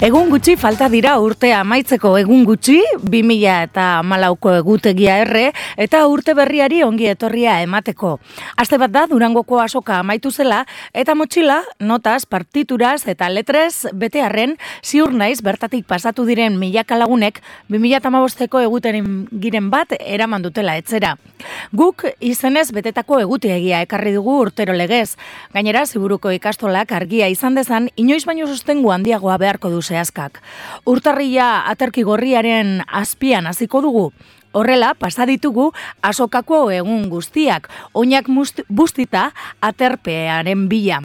Egun gutxi falta dira urtea amaitzeko egun gutxi, 2000 eta malauko egutegia erre, eta urte berriari ongi etorria emateko. Aste bat da, durangoko asoka amaitu zela, eta motxila, notaz, partituraz eta letrez, bete arren, ziur naiz bertatik pasatu diren milaka lagunek, 2000 eta mabosteko eguten giren bat, eraman dutela etzera. Guk izenez betetako egutegia ekarri dugu urtero legez. Gainera, ziburuko ikastolak argia izan dezan, inoiz baino sustengu handiagoa beharko du zehazkak. Urtarria aterki gorriaren azpian hasiko dugu. Horrela, pasa ditugu asokako egun guztiak, oinak bustita aterpearen bila.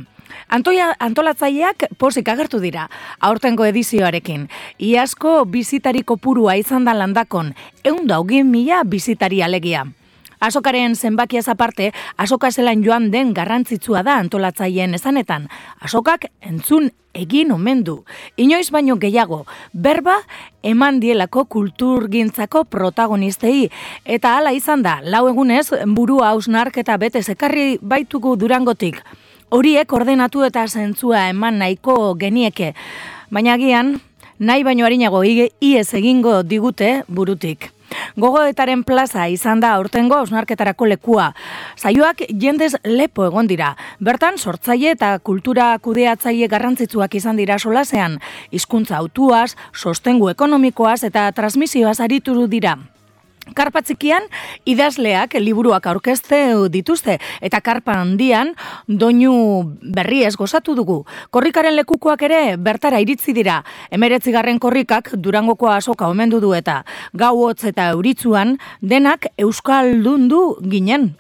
Antoia, antolatzaileak posik agertu dira, aurtengo edizioarekin. Iazko bizitariko purua izan da landakon, egun daugin mila bizitari alegia. Asokaren zenbakiaz aparte, asoka zelan joan den garrantzitsua da antolatzaileen esanetan. Asokak entzun egin omen du. Inoiz baino gehiago, berba eman dielako kulturgintzako protagonistei. Eta hala izan da, lau egunez, burua hausnark eta bete zekarri baitugu durangotik. Horiek ordenatu eta zentzua eman nahiko genieke. Baina gian, nahi baino harinago iez egingo digute burutik. Gogoetaren plaza izan da aurtengo osnarketarako lekua. Saioak jendez lepo egon dira. Bertan sortzaile eta kultura kudeatzaile garrantzitsuak izan dira solasean. Hizkuntza autuaz, sostengu ekonomikoaz eta transmisioaz aritu dira. Karpatzikian idazleak liburuak aurkezte dituzte eta karpa handian doinu berri ez gozatu dugu. Korrikaren lekukoak ere bertara iritzi dira. Emeretzigarren korrikak durangoko asoka omendu du eta gau hotz eta euritzuan denak euskal dundu ginen.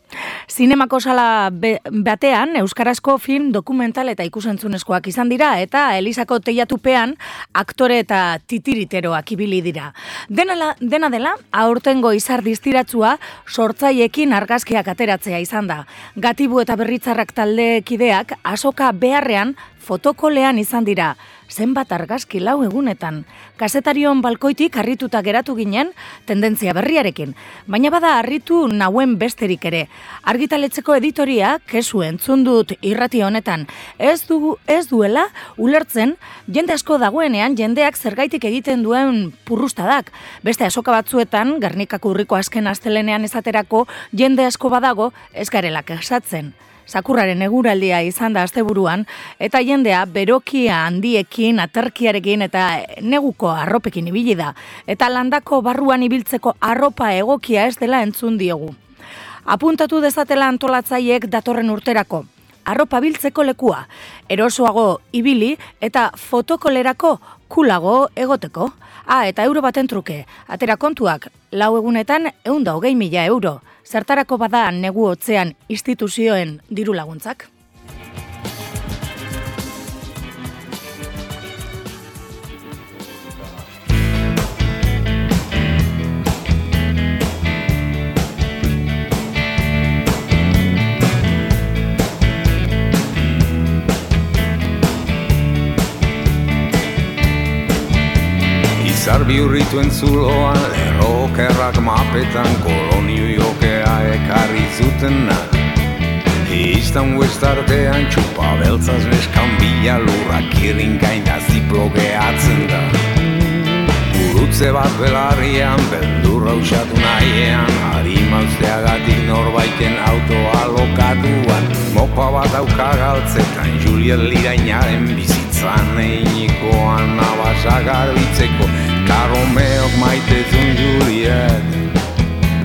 Zinemako sala batean euskarazko film dokumental eta ikusentzunezkoak izan dira eta Elisako teiatupean aktore eta titiriteraak ibili dira. Dena, dena dela, aurtengo izar distiratzua sortzaiekin argazkiak ateratzea izan da. Gatibu eta berritzarrak taldekideak asoka beharrean fotokolean izan dira, zenbat argazki lau egunetan. Kasetarion balkoitik harrituta geratu ginen, tendentzia berriarekin. Baina bada harritu nauen besterik ere. Argitaletzeko editoria, kesu entzun dut irrati honetan, ez, du, ez duela ulertzen jende asko dagoenean jendeak zergaitik egiten duen purrustadak. Beste asoka batzuetan, garnikako urriko azken astelenean esaterako jende asko badago ez garelak esatzen sakurraren eguraldia izan da asteburuan eta jendea berokia handiekin, aterkiarekin eta neguko arropekin ibili da eta landako barruan ibiltzeko arropa egokia ez dela entzun diogu. Apuntatu dezatela antolatzaiek datorren urterako. Arropa biltzeko lekua, erosoago ibili eta fotokolerako kulago egoteko. Ah, eta euro baten truke, atera kontuak, lau egunetan eunda hogei mila euro zertarako bada negu hotzean instituzioen diru laguntzak? Izar bihurrituen zuloan, lerrokerrak mapetan, kolonio jokea ekarri zutenak. Iztan huestartean txupa beltzaz neskan bila lurrak irin gaina ziplo gehatzen da. Urutze bat belarrian, beldurra usatu nahiean, harima usteagatik norbaiten autoa lokatuan. Mopa bat auka galtzetan, Juliet Lirainaren bizitzan einikoan abasa garbitzeko, Karomeok maite zun Juliet.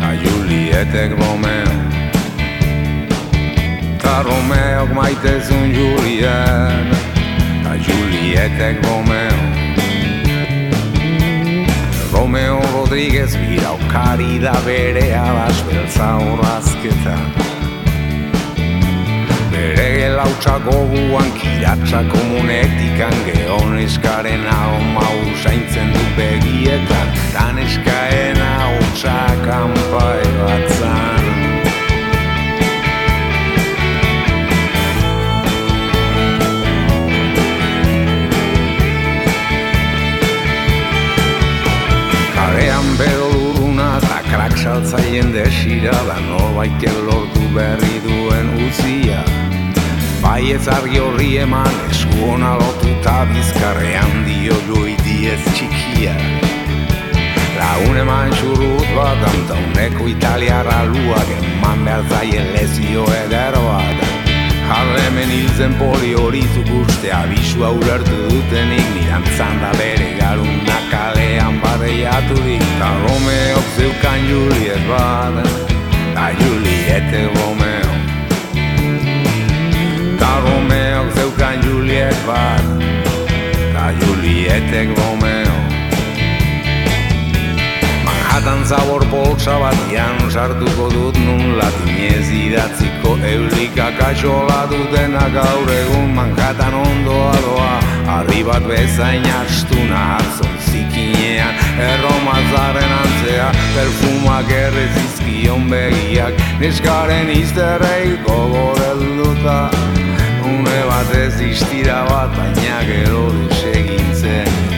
A Julietek Romeo Karomeok maite zun Juliet. A Julietek Romeo Romeo Rodríguez bira okari da bere alas beltza horrazketan Bere lautsa goguan kiratsa komunetikan Geon eskaren hau mau saintzen du begietan. Dan eskaen hau txakampai batzan. Karean bedo krak saltzaien desira Da norbait lortu berri duen utzia Bai ez argi horri eman esku hona lotu eta bizkarrean dio goiti ez txikia. Lagun eman xurrut bat antauneko italiara luak eman behar zaien lezio ederoa da. Harremen hilzen poli hori zukuste abisua urartu dutenik Niran zanda bere garuna kalean barreiatu dik Ta Romeok zeukan Juliet bat Ta Juliet Romeo Ta Romeok zeukan Juliet bat Ta Juliet Romeo. Manhattan zabor poltsa batian sartuko dut nun latinez idatziko eulika kaxola dutena gaur egun Manhattan ondoa doa Arri bat bezain astuna zikinean Erromazaren antzea perfumak errezizkion begiak. Neskaren izterrei gogorel duta Une bat ez istira bat baina gero desegintzen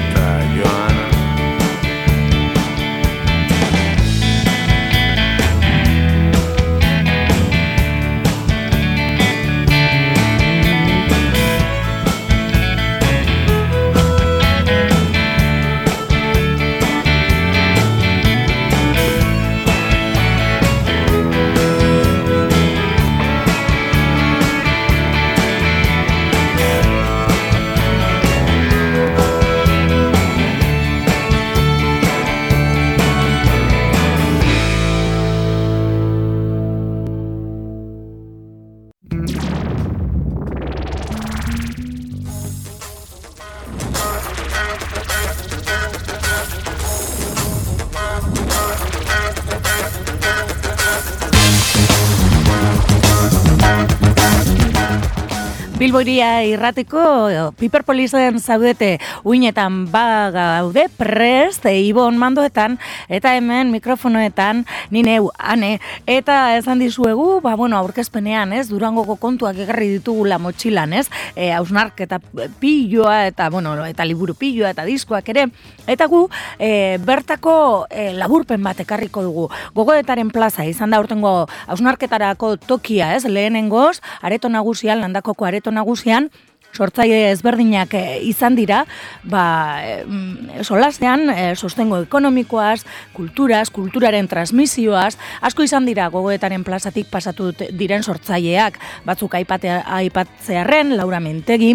Bilboiria irratiko Piperpolizen zaudete uinetan ba gaude prest e, Ibon mandoetan eta hemen mikrofonoetan ni neu ane eta esan dizuegu ba bueno aurkezpenean ez Durangoko kontuak egarri ditugula motxilan ez e, ausnark eta pilloa eta bueno eta liburu pilloa eta diskoak ere eta gu e, bertako e, laburpen bat ekarriko dugu. Gogoetaren plaza izan da urtengo ausnarketarako tokia ez lehenengoz areto nagusian landakoko areto nagusian sortzaile ezberdinak eh, izan dira, ba, e, solasean e, sostengo ekonomikoaz, kulturaz, kulturaren transmisioaz, asko izan dira gogoetaren plazatik pasatu diren sortzaileak, batzuk aipate, aipatzearen, Laura Mentegi,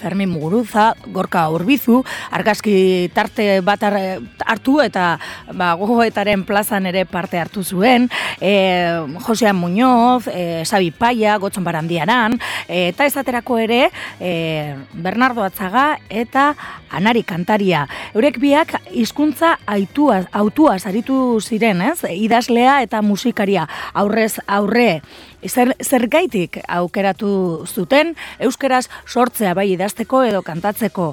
Fermin Muguruza, Gorka Urbizu, argazki tarte bat hartu eta ba, gogoetaren plazan ere parte hartu zuen, e, Josean Muñoz, e, Sabi Paia, Gotzon Barandiaran, e, eta esaterako ere e, Bernardo Atzaga eta Anari Kantaria. Eurek biak hizkuntza aitua, autua zaritu ziren, ez? idazlea eta musikaria aurrez aurre. Zer, zer gaitik aukeratu zuten, euskeraz sortzea bai idazteko edo kantatzeko.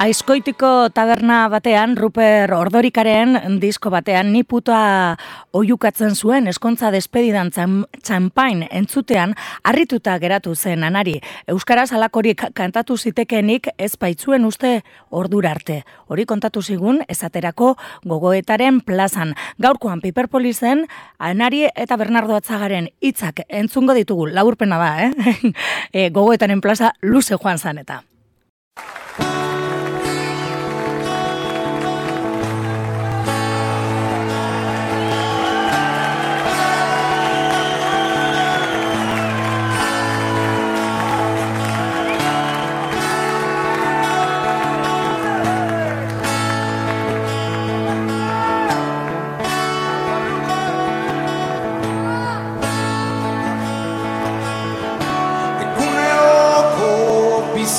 Aizkoitiko taberna batean, Ruper Ordorikaren disko batean, ni puta oiukatzen zuen eskontza despedidan txampain entzutean, harrituta geratu zen anari. Euskaraz alakorik kantatu zitekenik ez baitzuen uste ordurarte. Hori kontatu zigun, esaterako gogoetaren plazan. Gaurkoan Piperpolizen, anari eta Bernardo Atzagaren hitzak entzungo ditugu, laburpena da, eh? e, gogoetaren plaza luze joan zaneta.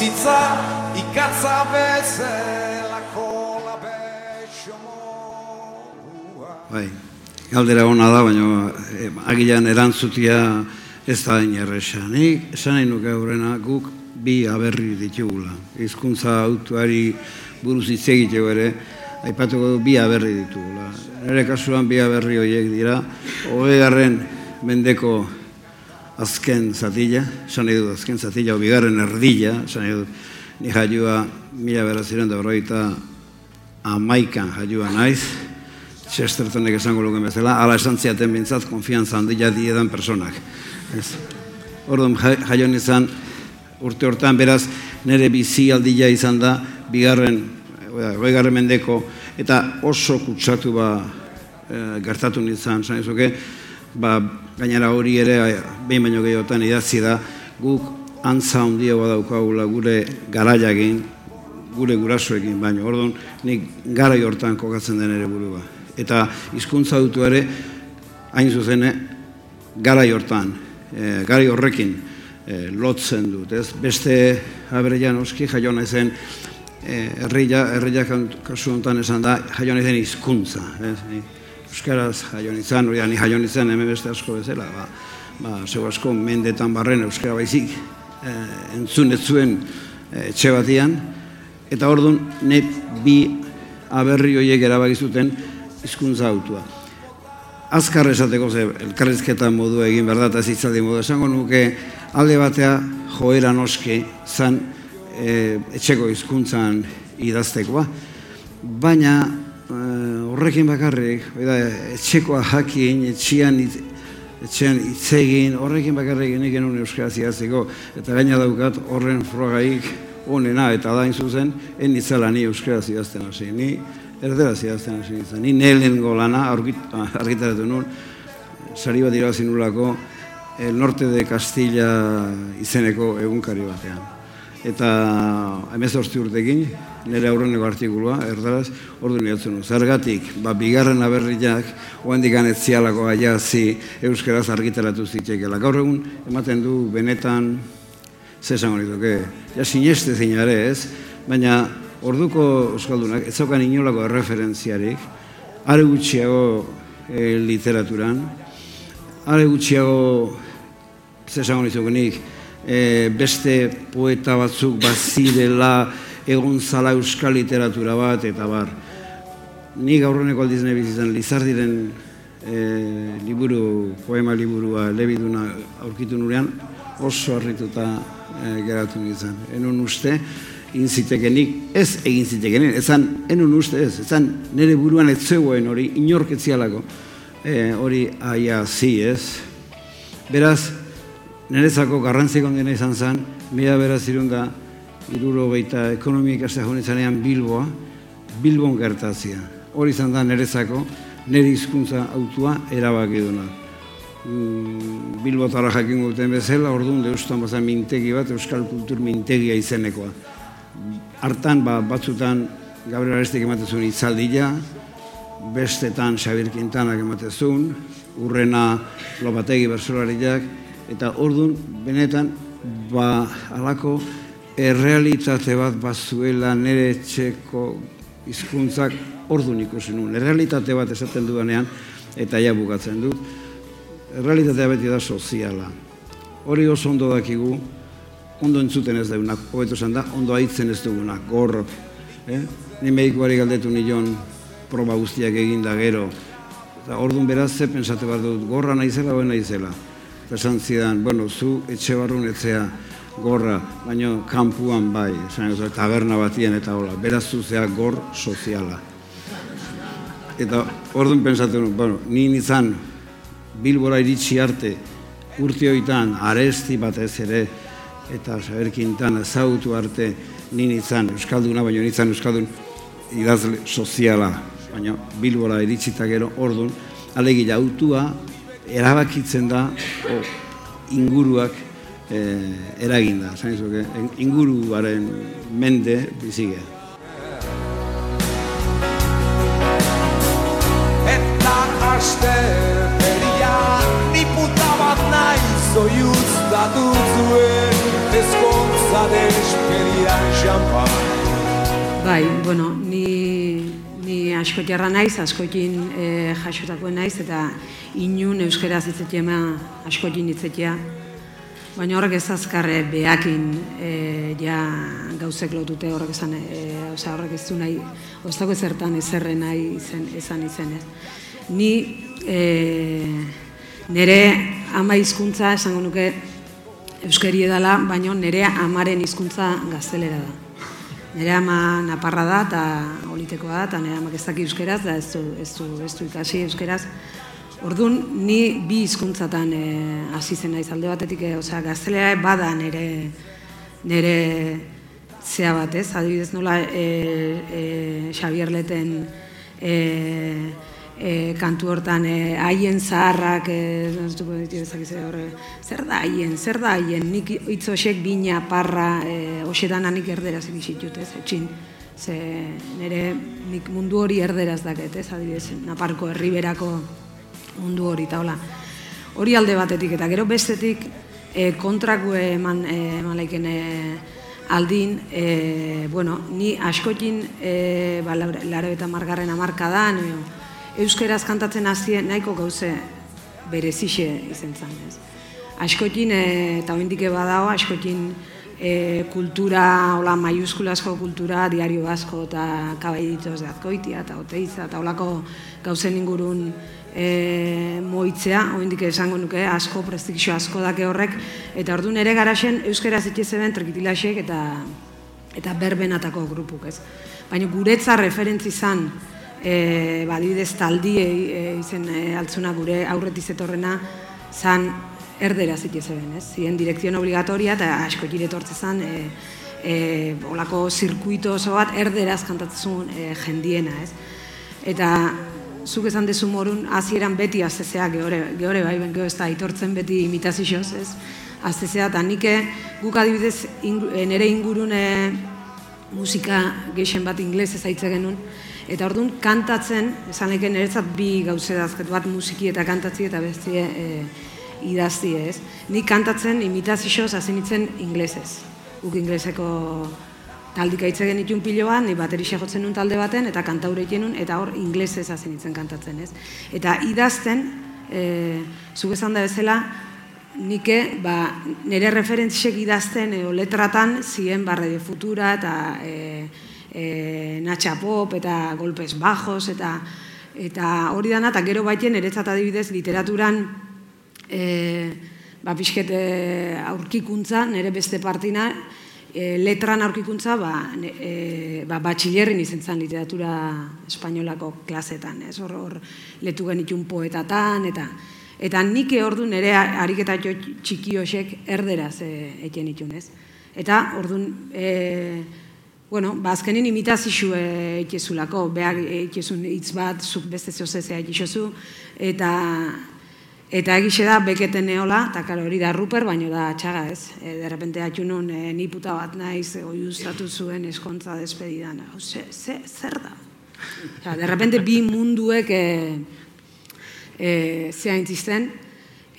Bizitza ikatza bezelako labetxo modua. Bai, galdera hona da, baina eh, agilan erantzutia ez da inerresa. Ni esan nahi nuke aurrena guk bi aberri ditugula. Hizkuntza autuari buruz hitz egiteko ere, aipatuko bi aberri ditugula. Nere kasuan bi aberri horiek dira, hogegarren mendeko azken zatila, esan nahi dut azken zatila, bigarren erdila, esan nahi dut, ni jaiua mila beraziren da horreita amaikan jaiua naiz, Chestertonek esango luken bezala, ala esan ziaten bintzat, konfianza handia diedan personak. Ez. Orduan, jaion izan, urte hortan, beraz, nire bizi aldia izan da, bigarren, bigarren mendeko, eta oso kutsatu ba, e, gertatu nintzen, zan izuke, ba, gainera hori ere, behin baino gehiotan idatzi da, guk antza handia badaukagula gure garaiagin, gure gurasoekin, baino, orduan, nik gara hortan kokatzen den ere burua eta hizkuntza dutu ere hain zuzene garai hortan, e, garai horrekin e, lotzen dut, ez? Beste abereian oski jaio naizen e, herria herria kasu hontan esan da jaio naizen hizkuntza, ez? Euskaraz jaio naizen, hori ni jaio naizen hemen beste asko bezala, ba ba zeu asko mendetan barren euskara baizik e, entzun ez zuen e, etxe batian eta ordun ne bi aberri hoiek erabaki zuten hizkuntza autua. Azkar esateko ze elkarrizketa modu egin berda eta zitzaldi modu esango nuke alde batea joera noski zan e, etxeko hizkuntzan idaztekoa. Baina e, horrekin bakarrik, da, etxekoa jakin, etxian etxean itzegin, horrekin bakarrik nik genuen euskaraz idazteko, eta gaina daukat horren frogaik onena, eta da zuzen, en itzala ni euskaraz idazten hasi. Ni erdera zidazten hasi nintzen. Ni nelen golana argitaratu nuen, sari bat irabazi nulako El Norte de Castilla izeneko egunkari batean. Eta emez hortzi urtekin, nire aurreneko artikulua, erdaraz, ordu niatzen. Zergatik, ba, bigarren aberriak, oen digan ez zialako aiazi euskaraz argitaratu zitzekeela. Gaur egun, ematen du benetan, zesan hori duke, ja sineste zinare ez, baina orduko euskaldunak ez zaukan inolako referentziarik, are gutxiago e, literaturan, are gutxiago, zesan hori e, beste poeta batzuk bazidela egon zala euskal literatura bat, eta bar, ni gaurreneko aldiz nahi bizizan, lizardiren e, liburu, poema liburua lebiduna aurkitu nurean, oso harrituta e, geratu nintzen. Enon uste, egin zitekenik, ez egin zitekenik, ezan, enun uste ez, ezan, nire buruan ez zegoen hori, inorketzialako, e, hori aia zi ez. Beraz, zako garrantziko ondena izan zen, mila beraz irunda, iruro baita ekonomik azte honetzanean Bilboa, Bilbon gertazia. Hori izan da zako, nire hizkuntza autua erabaki duna. Mm, Bilbo tara jakin guten bezala, orduan deustan bazan mintegi bat, Euskal Kultur mintegia izenekoa hartan ba, batzutan Gabriel Arestik ematezun itzaldila, bestetan Xabir Quintanak ematezun, urrena lopategi bersolariak, eta ordun benetan ba alako errealitate bat bazuela nere txeko hizkuntzak ordun ikusi nuen. Errealitate bat esaten dudanean, eta ja bukatzen dut, errealitatea beti da soziala. Hori oso ondo dakigu, ondo entzuten ez duguna, hobeto esan da, ondo aitzen ez duguna, gorro. Eh? Ni medikoari galdetu nion proba guztiak egin da gero. Eta orduan beraz ze pensate bat dut, gorra naizela o naizela. Esan zidan, bueno, zu etxe barrun etzea gorra, baina kanpuan bai, esan ez, taberna batien eta hola, beraz zuzea gor soziala. Eta orduan pensatu, bueno, ni nizan Bilbora iritsi arte urtioitan aresti batez ere eta Xaber Quintana zautu arte nin izan Euskalduna, baina nintzen Euskaldun idazle soziala, baina Bilbora iritsita gero ordun alegila autua erabakitzen da o, inguruak e, eraginda, zain zuke, inguruaren mende bizigea. Eta aste peria niputa bat nahi zoiuz datu zuen ezkontza despedian xampan. Bai, bueno, ni, ni asko jarra naiz, askotin e, jasotako naiz, eta inun euskera zitzetia askotin itzetia. Baina horrek ez azkarre behakin e, ja gauzek lotute horrek esan, e, oza, horrek ez du nahi, oztako zertan ezerre nahi izen, esan izen ez. Ni e, nire ama hizkuntza esango nuke euskari edala, baina nire amaren hizkuntza gaztelera da. Nire ama naparra da eta olitekoa da, eta nire amak ez daki euskeraz, da ez du, ez du, ez du ikasi euskeraz, Orduan, ni bi hizkuntzatan eh, hasi zen naiz alde batetik, e, osea, gaztelera bada nere nere zea bat, ez? Adibidez nola e, e, Xavier Leten e, e, kantu hortan haien zaharrak e, zer da haien, zer da haien, nik hitz hosek bina, parra, e, hoxetan anik erderaz egizitut, ez? Etxin, ze nire nik mundu hori erderaz daket, ez? Adibidez, Naparko herriberako mundu hori eta hola. Hori alde batetik eta gero bestetik e, kontrako eman e, eman laiken e, aldin, e, bueno, ni askotin e, ba, laro eta margarren amarka da, euskeraz kantatzen hasi nahiko gauze berezixe izen zan, ez. Askotin, e, eta oindik eba dago, askotin e, kultura, hola, maiuskulasko kultura, diario asko eta kabaiditoz de azkoitia, eta oteiza, eta holako gauzen ingurun e, moitzea, oindik esango nuke, asko, prestigio asko dake horrek, eta ordu nere garaxen euskera zitxe zeben trekitilasek eta eta berbenatako grupuk, ez. Baina guretza referentzi izan, e, badidez taldi e, izen e, altzuna gure aurretiz etorrena, zan erdera zitxe zeben, ez. Zien direkzion obligatoria eta asko gire tortze zan, e, e, olako zirkuito oso bat erderaz kantatzen e, jendiena, ez. Eta zuk esan dezu morun, hasieran beti azezea gehore, gehore bai, ben ez da aitortzen beti imitazioz, ez? Azezea, eta nik eh, guk adibidez eh, nere ingurune musika geixen bat inglez ez aitze genuen, eta orduan kantatzen, esan leke niretzat bi gauze dazket bat musiki eta kantatzi eta bestie e, idazti ez. Nik kantatzen imitazioz hasi inglesez. Guk ingleseko taldika hitz egin itun piloan, ni baterixa jotzen nun talde baten, eta kantaure nun, eta hor inglesez hazen itzen kantatzen, ez? Eta idazten, e, zuk esan da bezala, nike, ba, nire referentzisek idazten, e, letratan, ziren barre de futura, eta e, e, natxa pop, eta golpes bajos, eta eta hori dana, eta gero baiten, eretzat adibidez, literaturan, e, ba, pixkete aurkikuntza, nire beste partina, e, letran aurkikuntza ba, e, ba, batxilerrin izen zen literatura espainolako klasetan, ez hor, hor letu genitun poetatan, eta eta nik ordu nere ariketa txiki hosek erderaz e, eken itun, ez? Eta ordun e, bueno, ba, azkenin imitazixu e, itxezulako, behar itxezun hitz bat, zuk beste zehozezea itxezu, eta Eta egixe da, beketen neola, eta karo hori da ruper, baino da txaga ez. E, derrepente atxu nun, e, ni puta bat naiz, oi ustatu zuen eskontza despedidan. Ze, ze, zer da? Ja, derrepente bi munduek e, e, zea intzisten,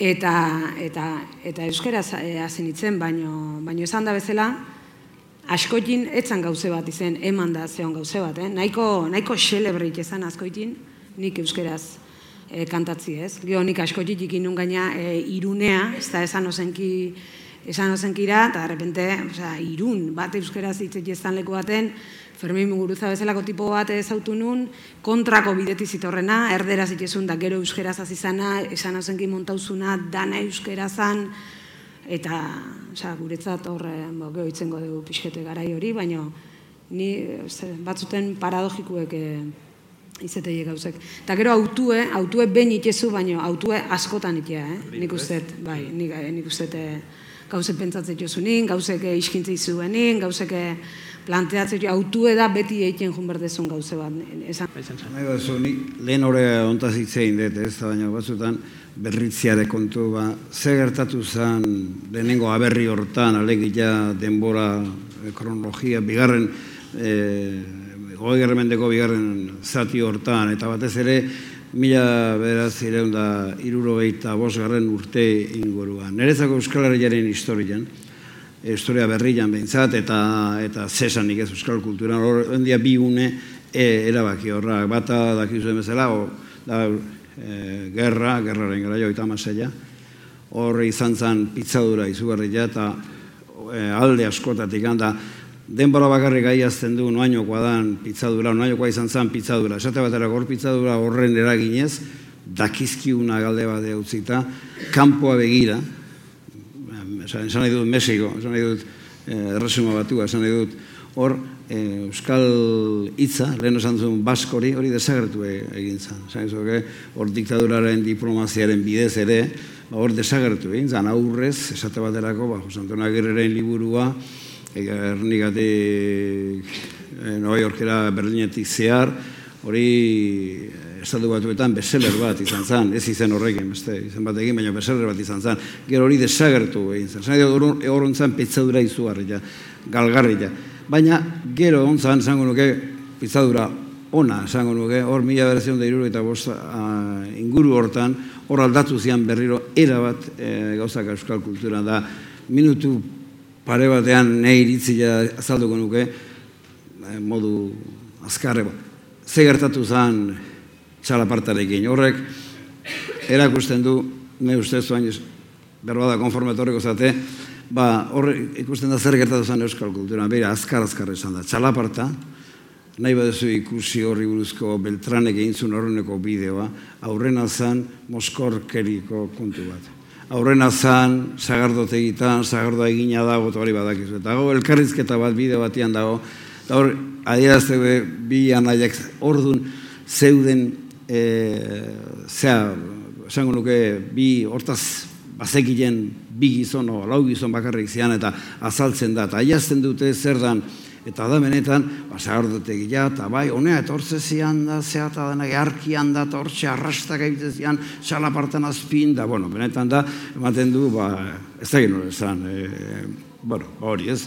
eta, eta, eta euskera e, itzen, baino, baino esan da bezala, askoitin etzan gauze bat izen, eman da zeon gauze bat, eh? nahiko, nahiko xelebrit ezan askoitin, nik euskeraz e, kantatzi ez. Gio nik asko jitik inun gaina e, irunea, ez da esan ozenki, esan ozenkira, eta repente, oza, irun, bat euskera zitzek jeztan leku baten, Fermin Muguruza bezalako tipo bat ezautu nun, kontrako bideti zitorrena, erdera zitzezun da gero euskera zazizana, esan ozenki montauzuna, dana euskera zan, eta oza, guretzat horre, bo, geho itzengo dugu pixkete garai hori, baina ni batzuten paradogikuek eh, izetei gauzek. Eta gero autue, autue ben itezu, baino autue askotan itea, eh? Nik uste, bai, nik, eh, nik uste eh, gauzek pentsatzen jozu nin, gauzek eh, iskintzei zuen nin, gauzek planteatzen jo, autue da beti egiten jun berdezun gauze bat. Esan. Nahi bat zu, nik lehen hori ontaz itzein dut, ez da baina batzutan berritziare kontu, ba, ze gertatu zen lehenengo aberri hortan, alegia denbora, kronologia, bigarren, eh, hogei gerremendeko bigarren zati hortan, eta batez ere, mila beraz ireun da iruro behita garren urte inguruan. Nerezako Euskal Herriaren historian, historia berrian behintzat, eta eta zesanik ez Euskal Kulturan, hor bi une e, erabaki horra, bata dakizuen bezala, o, da, e, gerra, gerraren gara joita amaseia, hor izan zen pitzadura izugarria eta e, alde askotatik handa, denbora bakarrik gaiazten du noainokoa dan pitzadura, noainokoa izan zen pitzadura. Esate batera gor pitzadura horren eraginez, dakizkiuna galde bat utzita, kanpoa begira, esan, nahi dut Mexiko, esan nahi dut eh, erresuma batua, esan nahi dut. Hor eh, Euskal hitza, lehen esan zuen baskori, hori desagertu e, egin. Esan zuke, hor diktaduraren diplomaziaren bidez ere, ba, hor desagertu egin zen, aurrez, esate baterako, ba, Josantona Gerreren liburua, Ernikatik e, Nova Yorkera Berlinetik zehar, hori estatu batuetan beseler bat izan zen, ez izen horrekin, beste, izan bat egin, baina beseler bat izan zen, gero hori desagertu egin zen, zan edo horontzan pitzadura izugarri ja, galgarri ja. Baina gero ontzan, zango nuke, pitzadura ona, zango nuke, hor mila berezion da iruro eta bost inguru hortan, hor aldatu zian berriro, era bat e, gauzak euskal kultura da, minutu pare batean nahi iritzia azalduko nuke, e, modu azkarre bat. Ze gertatu zen txalapartarekin. Horrek, erakusten du, me ustez zuain, berbada konforme torreko zate, ba, horrek ikusten da zer gertatu zen euskal kultura, beira, azkar azkar esan da. Txalaparta, nahi badezu ikusi horri buruzko Beltranek egin zuen horreneko bideoa, aurrena zen moskorkeriko kontu bat. Aurrena zen, zagardote egitan, zagardoa egina dago, eta hori badakizu. Eta hau, elkarrizketa bat bideo batian dago, eta hor, adierazte bi anaiak, ordun zeuden e, zea, esango nuke, bi hortaz bazekilen bi gizon, o, lau gizon bakarrik zian, eta azaltzen da, eta aiazten dute zer dan, eta da benetan, basa dute gila, eta bai, honea, eta hortze zian da, zea, eta dena, arkian da, eta hortxe arrastak egite zian, xalapartan azpin, da, bueno, benetan da, ematen du, ba, ez da gino, esan, e, bueno, ba, hori ez,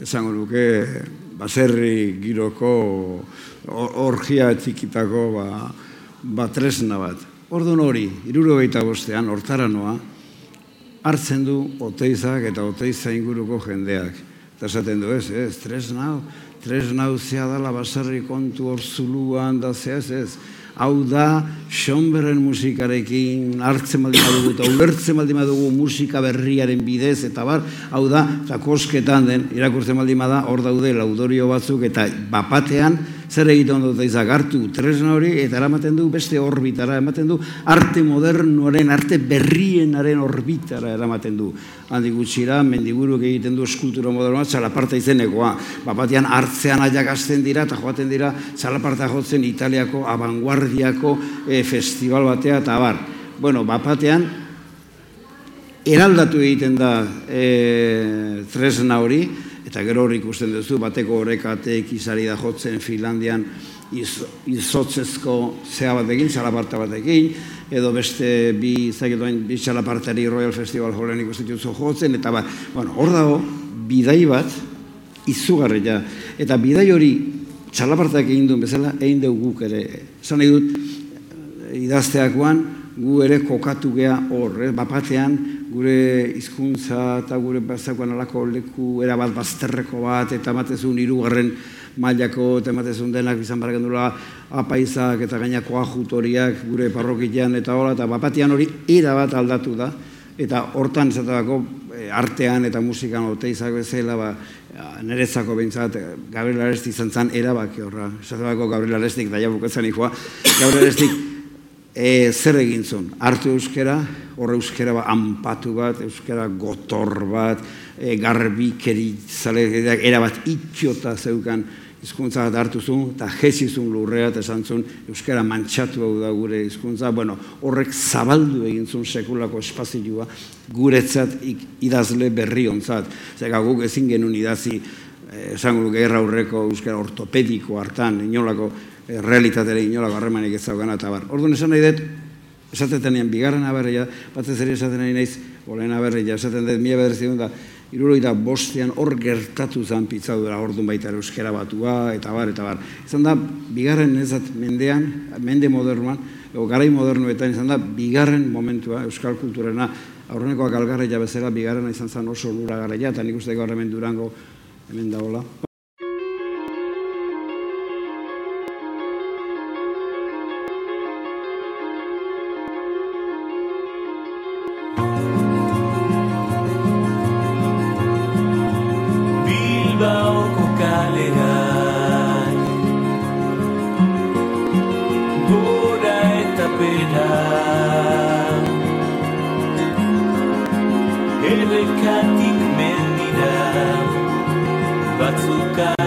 esango nuke, baserri giroko, orgia etikitako, ba, ba, tresna bat. Orduan hori, iruro bostean, hortara noa, hartzen du oteizak eta oteiza inguruko jendeak. Eta esaten du ez, ez, tresna, tresna uzea dala basarri kontu hor zuluan, da ze ez, ez. Hau da, xonberen musikarekin hartzen baldima dugu, eta ulertzen baldima dugu musika berriaren bidez, eta bar, hau da, eta kosketan den, irakurtzen baldima da, hor daude laudorio batzuk, eta bapatean, zer egiten dut izak hartu tresna hori eta eramaten du beste orbitara, ematen du arte modernoaren, arte berrienaren orbitara eramaten du. Handi gutxira, mendiburuk egiten du eskultura modernoa, txalaparta izenekoa. Bapatian hartzean aiak azten dira eta joaten dira txalaparta jotzen Italiako abanguardiako e, festival batea eta bar. Bueno, bapatean, eraldatu egiten da e, tresna hori, eta gero hori ikusten duzu, bateko horrekatek izari da jotzen Finlandian iz, izotzezko zea batekin, txalaparta batekin, edo beste bi, zaketuain, bi txalapartari Royal Festival Hallen ikusten duzu jotzen, eta ba, bueno, hor dago, bidai bat, izugarria, eta bidai hori txalapartak egin duen bezala, egin dugu guk ere. Zan nahi dut, idazteakoan, gu ere kokatu gea hor, eh? bapatean, gure hizkuntza eta gure bazakoan alako leku erabat bazterreko bat, eta matezun irugarren mailako, eta matezun denak izan barra apaizak eta gainako ajutoriak gure parrokian eta hola, eta bapatian hori erabat aldatu da, eta hortan esatabako eh, artean eta musikan oteizak bezala, ba, nerezako behintzat, Gabriel Arestik izan zen erabaki horra. Esatabako Gabriel Arestik, da jabuketzen ikoa, Gabriel Arestik e, zer egin zuen? Artu euskera, horre euskera ba, anpatu bat, euskera gotor bat, e, garbikeri zale, erabat itxiota zeukan hizkuntza bat hartu zuen, eta jezi zuen lurrea, eta esan zuen, euskara mantxatu hau da gure hizkuntza, bueno, horrek zabaldu egin zuen sekulako espazioa, guretzat idazle berri ontzat. Zega guk ezin genuen idazi, eh, esango luke erra aurreko euskara ortopediko hartan, inolako realitatera inolako harremanik ez zaukana, eta bar. Orduan esan nahi dut, esaten denean, bigarren aberria, batez ere esaten nahi naiz, olen aberria, esaten dut, mila bederzi da, iruro bostean hor gertatu zen pitzadura orduan baita euskera batua, eta bar, eta bar. Izan da, bigarren ezat mendean, mende modernoan, ego garai modernoetan izan da, bigarren momentua euskal kulturena, aurrenekoak algarra bezala, bigarren izan zen oso lura gara eta nik uste hemen durango hemen Katsuka.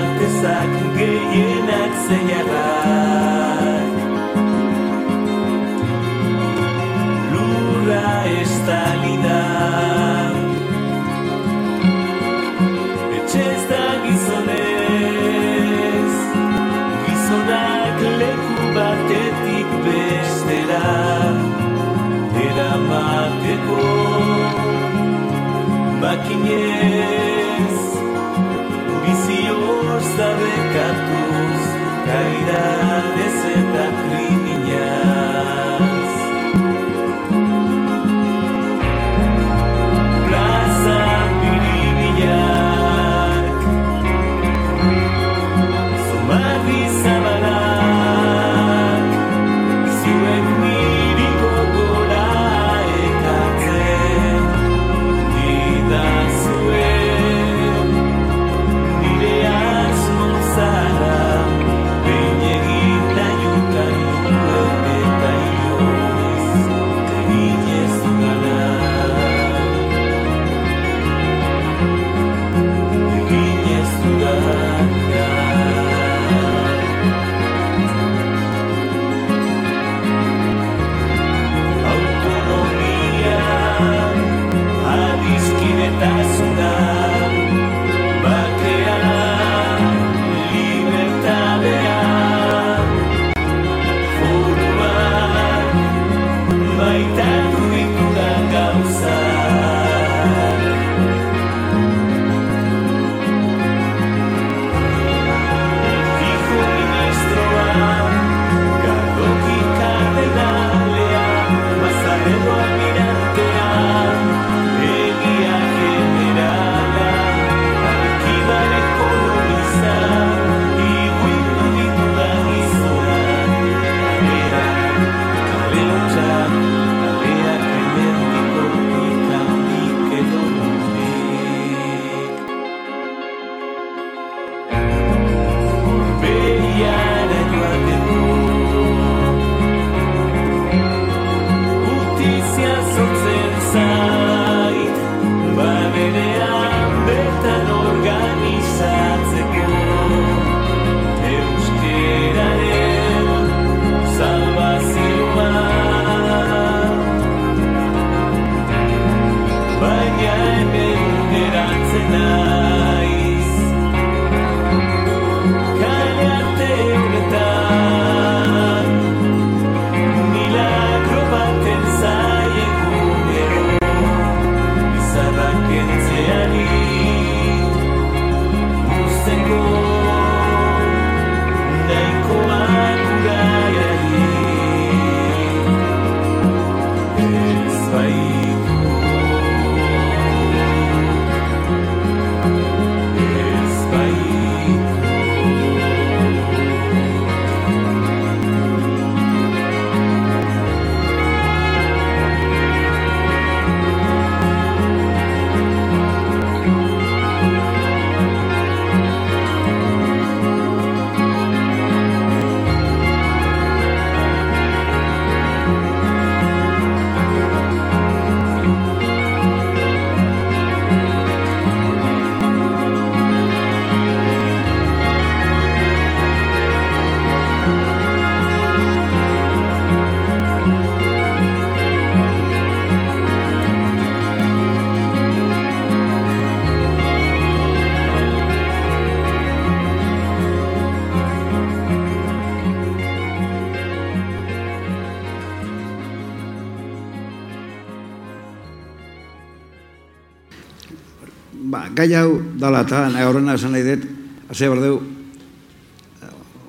gai hau dala eta, nahi horrena esan nahi dut, ase berdeu,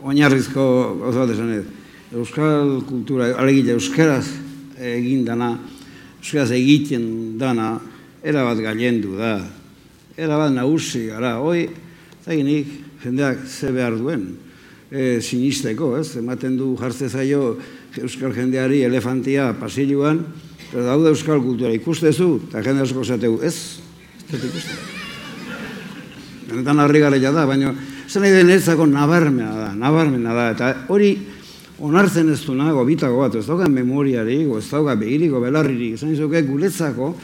oinarrizko gauza bat esan dut, Euskal kultura, alegia, Euskaraz egin dana, Euskaraz egiten dana, erabat galendu da, erabat nagusi gara, hoi, zainik, jendeak ze behar duen, e, sinisteko, ez, ematen du jartze zaio Euskal jendeari elefantia pasiluan, eta daude Euskal kultura. Ikustezu, eta jende asko zateu, ez, ez dut ikustezu. Benetan harri garaia da, baina zen nahi denetzako nabarmena da, nabarmena da. Eta hori onartzen ez du gobitako bat, ez dauka memoriari, ez dauka behiriko belarririk, zen izuke guretzako,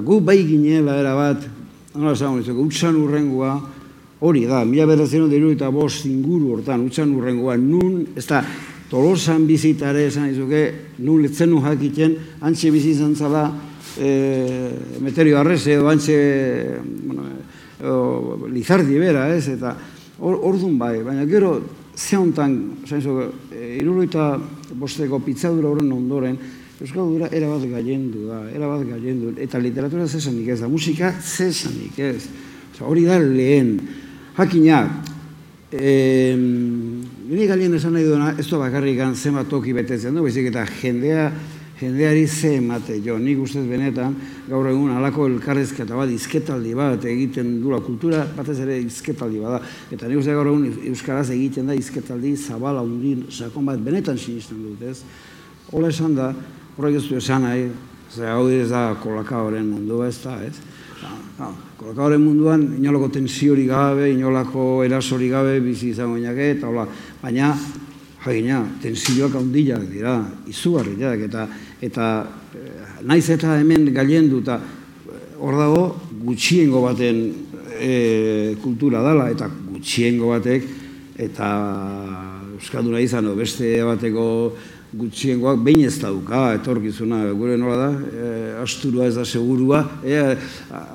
gu bai ginela era bat, nola zagoen izuke, utxan urrengua, hori da, mila beratzen dira eta bost inguru hortan, utxan urrengua, nun, ez da, tolosan bizitare, zen izuke, nun letzenu jakiten, antxe bizizan zala, e, meterio arreze, edo antxe, bueno, edo, lizardi bera, ez, eta hor- ordun bai, baina gero, ze hontan, esan izuke, e, iruroita bosteko pitzadura horren ondoren, Euskaldura erabat gailendu da, erabat gailendu, eta literatura zesanik ez da, musika zesanik ez. Osa, hori da lehen. Jakina, eh, nire galien esan nahi duena, ez da bakarrik zenbat toki betetzen du, baizik eta jendea, jendeari ze emate jo, nik ustez benetan, gaur egun alako elkarrezketa bat, izketaldi bat egiten dula, kultura batez ere izketaldi bat da, eta nik uste gaur egun Euskaraz egiten da izketaldi zabala undin, sakon bat, benetan sinisten dut, ez? Hola esan da, horrek ez du esan nahi, ze hau ez da kolakaoren mundua ez da, ez? Ha, kolakaoren munduan inolako tensiori gabe, inolako erasori gabe bizi izango inake, eta hola, baina, jakina, tensioak handiak dira, izugarriak, eta, eta eh, naiz eta hemen gailendu, eta eh, hor dago gutxiengo baten e, kultura dala, eta gutxiengo batek, eta Euskalduna izan, o beste bateko gutxiengoak behin ez dauka, etorkizuna, gure nola da, e, asturua ez da segurua, e,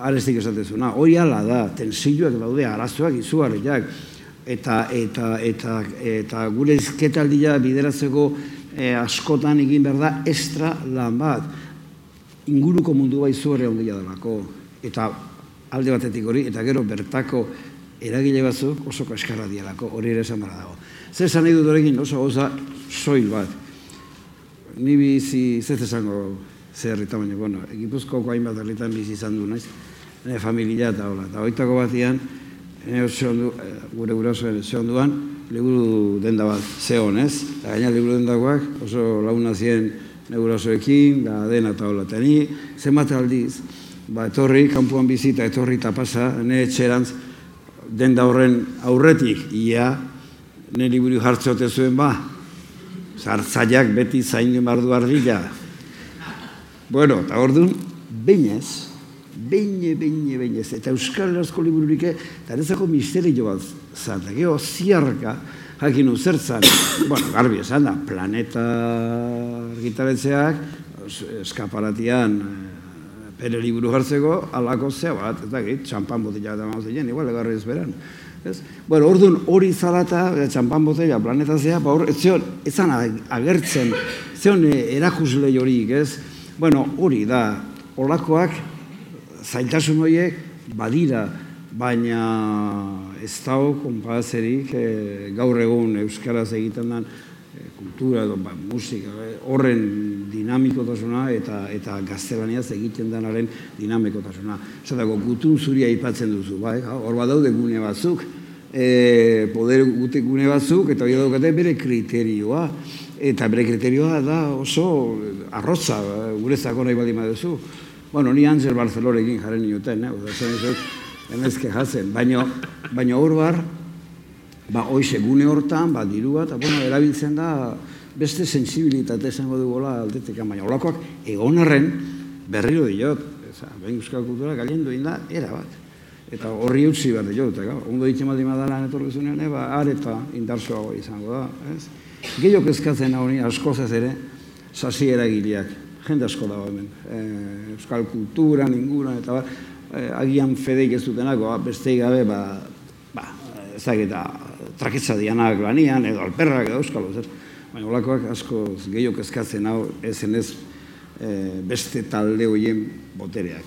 arestik esatezuna. Hori ala da, tensioak daude, arazoak izugarriak, eta, eta, eta, eta gure izketaldia bideratzeko e, askotan egin behar da extra lan bat. Inguruko mundu bai zuharri handia delako. Eta alde batetik hori, eta gero bertako eragile batzuk oso kaskarra dialako, hori ere esan dago. Zer esan nahi dut horrekin oso goza soil bat. Ni bizi, ez esango zer eta bueno, Gipuzkoako hainbat herritan bizi izan du, naiz? Familia eta hola. Eta hoitako batian, eh, gure gurasoen ze onduan, liburu denda bat zeon, ez? Eta gaina liburu dendakoak oso launa zien nire gurasoekin, da dena eta hola. Eta ni, zenbat aldiz, ba, etorri, kanpuan bizi eta etorri eta pasa, nire etxerantz, denda horren aurretik, ia, nire liburu jartzeote zuen ba, zartzaiak beti zaindu mardu ardila. Bueno, eta orduan, beinez, beine, beine, beinez, eta Euskal Herrazko libururik, eta erezako misterio bat zan, eta geho ziarka, jakin zertzan, bueno, garbi esan da, planeta argitaretzeak, es- eskaparatian, eh, bere liburu jartzeko, alako zea bat, ez dakit, txampan botila eta mazen, igual, egarri ez beran. Ez? Bueno, orduan hori zalata, eh, txampan botella, planeta zea, ba hor, ez zion, ezan agertzen, zion eh, erakusle jorik, ez? Bueno, hori da, olakoak, zailtasun horiek, badira, baina ez dago konpazerik eh, gaur egun Euskaraz egiten den eh, kultura edo ba, musika, eh, horren dinamikotasuna eta eta gaztelaniaz egiten denaren dinamikotasuna. Zatako, gutun zuria aipatzen duzu, bai? hor badaude gune batzuk, e, poder gute gune batzuk, eta hori daukate bere kriterioa. Eta bere kriterioa da oso arrotza, guretzako nahi baldin baduzu. Bueno, ni Angel Barcelorekin jaren nioten, eh? Oda, zen izut, emezke jatzen. Baina, baina hor bar, ba, hoize gune hortan, ba, dirua, eta bueno, erabiltzen da beste sensibilitate esango dugola aldetik, baina holakoak egon arren berriro diot, eza, behin euskal kultura galiendu da, era bat. Eta horri utzi behar diot, eta ondo ditzen baldin badalan etorkizunean, eba, areta indartsuago izango da, ez? Gehiok eskatzen hori askozaz ere, sasi eragileak, jende asko dago hemen, e, euskal kultura, inguran, eta ba, e, agian fedeik ez dutenako, ba, besteik gabe, ba, ba, ezagita, traketza dianak lanian, edo alperrak, edo euskalo, zer. Baina olakoak asko gehiok eskatzen hau, ezen ez e, beste talde horien botereak.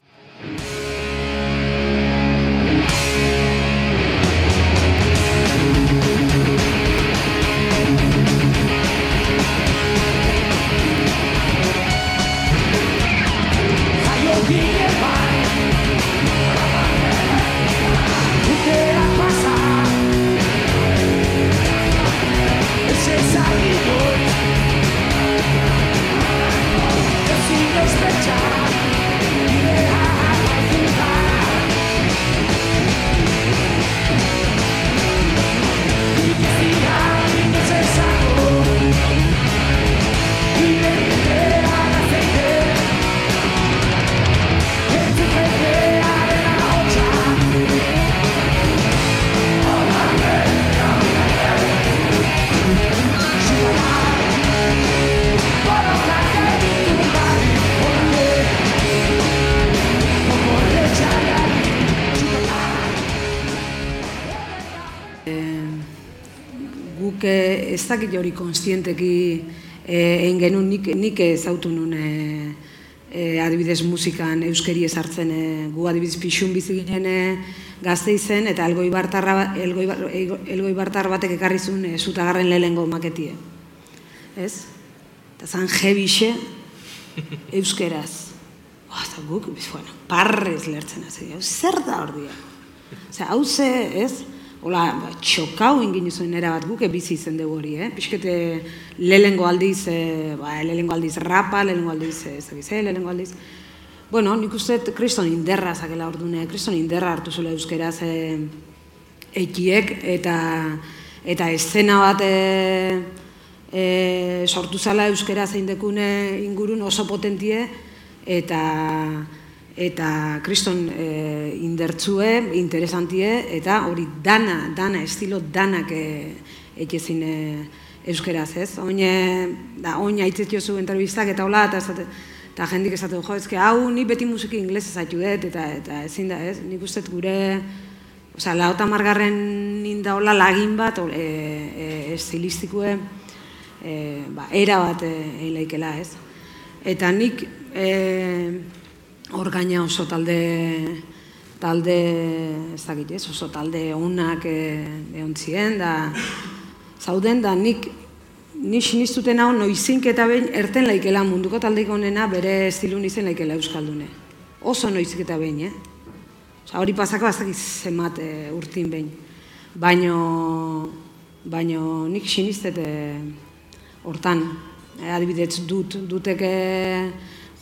Dakit hori konstienteki eh, egin genuen nik, nik ezautu nun eh, eh, adibidez musikan euskeri ezartzen eh, gu adibidez pixun bizi ginen eh, gazte izen eta elgoi bartarra, elgoi, bar- elgoi bartar batek ekarri zuen eh, zutagarren lehengo maketie. Ez? Eta zan jebixe euskeraz. Ba, eta guk, bueno, parrez lertzen hasi. Zer da hor dia? Osea, hau ze, ez? Hola, ba, txokau ingin zuen era bat guk bizi izen dugu hori, eh? Piskete lehengo aldiz, eh, ba, lehengo aldiz rapa, lehengo aldiz, eh, ez dakiz, eh, lehengo aldiz. Bueno, nik uste kriston inderra zakela ordune, kriston inderra hartu zula euskeraz eh, ekiek, eta, eta eszena bat eh, e, sortu zala euskera zein dekune ingurun oso potentie eta eta kriston e, indertzue, interesantie eta hori dana, dana, estilo danak e, etxezin e, euskeraz, ez? Oine, da, oin aitzetio zu entrevistak eta hola, eta, esate, eta jendik esatu, jo, ezke, hau ni beti musiki inglesez haitu dut, eta, eta ezin da, ez? Nik uste gure, osea, laota margarren ninda hola lagin bat, o, e, e, estilistikue, e, ba, era bat e, eilaikela, ez? Eta nik e, hor gaina oso talde talde ez dakit ez, oso talde onak e, ehontzien da zauden da nik ni sinistuten hau noizink eta behin erten laikela munduko taldeik onena bere estilun izen laikela euskaldune. Oso noizik eta behin, eh? Osa, hori pasako ez dakit zemat e, urtin behin. Baino, baino nik sinistet e, hortan, e, adibidez dut, duteke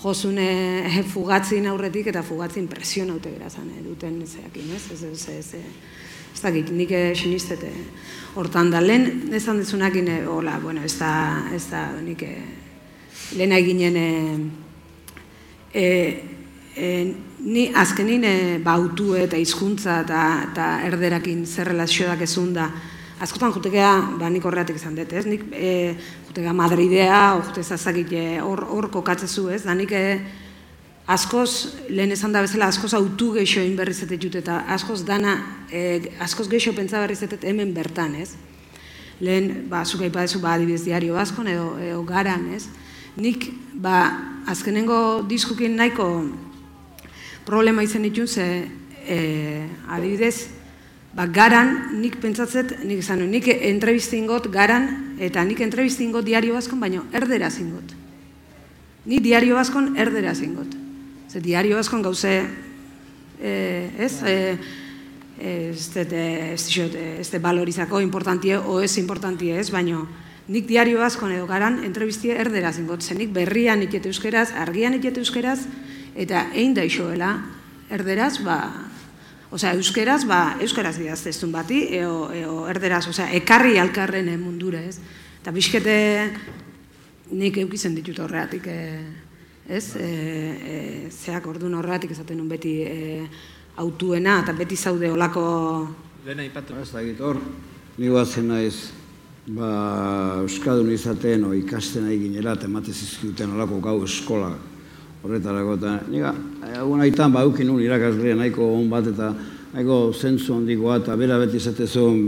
josune e, fugatzin aurretik eta fugatzin presion haute gerazan, e, duten zeakin, ez? Ez, ez, ez, ez, dakit, nik e, sinistete hortan da. Lehen esan dizunakin, e, hola, bueno, ez da, ez da, nik e, lehen eginen e, e, ni azkenin e, bautu eta hizkuntza eta, eta erderakin zer relazio dakezun da. Askotan jutekea, ba, nik horreatik izan dut, ez? Nik e, jutekea Madridea, jute zazakit hor, hor kokatzezu, ez? Da nik e, askoz, lehen esan da bezala, askoz autu geixo egin berriz eta askoz dana, e, askoz geixo pentsa berriz hemen bertan, ez? Lehen, ba, zuk aipadezu, ba, adibidez diario baskon edo, edo garan, ez? Nik, ba, azkenengo diskukin nahiko problema izan ditun, ze, e, adibidez, ba, garan, nik pentsatzet, nik nuen, nik entrevistingot garan, eta nik entrevistingot diario baskon, baino erdera zingot. Ni diario baskon erdera zingot. Ze diario baskon gauze, e, ez, e, ez dut, ez dut, ez dut balorizako importantie, o ez importantie ez, baino, nik diario baskon edo garan entrevistie erdera zingot. Ze nik berrian ikete euskeraz, argian ikete euskeraz, eta egin da isoela, erderaz, ba, Osea, euskeraz, ba, euskaraz idazteztun bati, eo, eo erderaz, osea, ekarri alkarren eh, mundure, ez? Eta bizkete nik eukizen ditut horreatik, e, ez? E, e, zeak ordun horreatik esaten nun beti e, autuena, eta beti zaude olako... Lehen aipatu. Ba, ez dakit hor, ni guazen naiz, ba, Euskadun izaten, o ikasten nahi ginera, eta emate zizkuten olako gau eskola horretarako, eta niga, egun aitan, ba, eukin nun irakasleia nahiko on bat, eta nahiko zentzu handikoa, eta bera beti zatezun,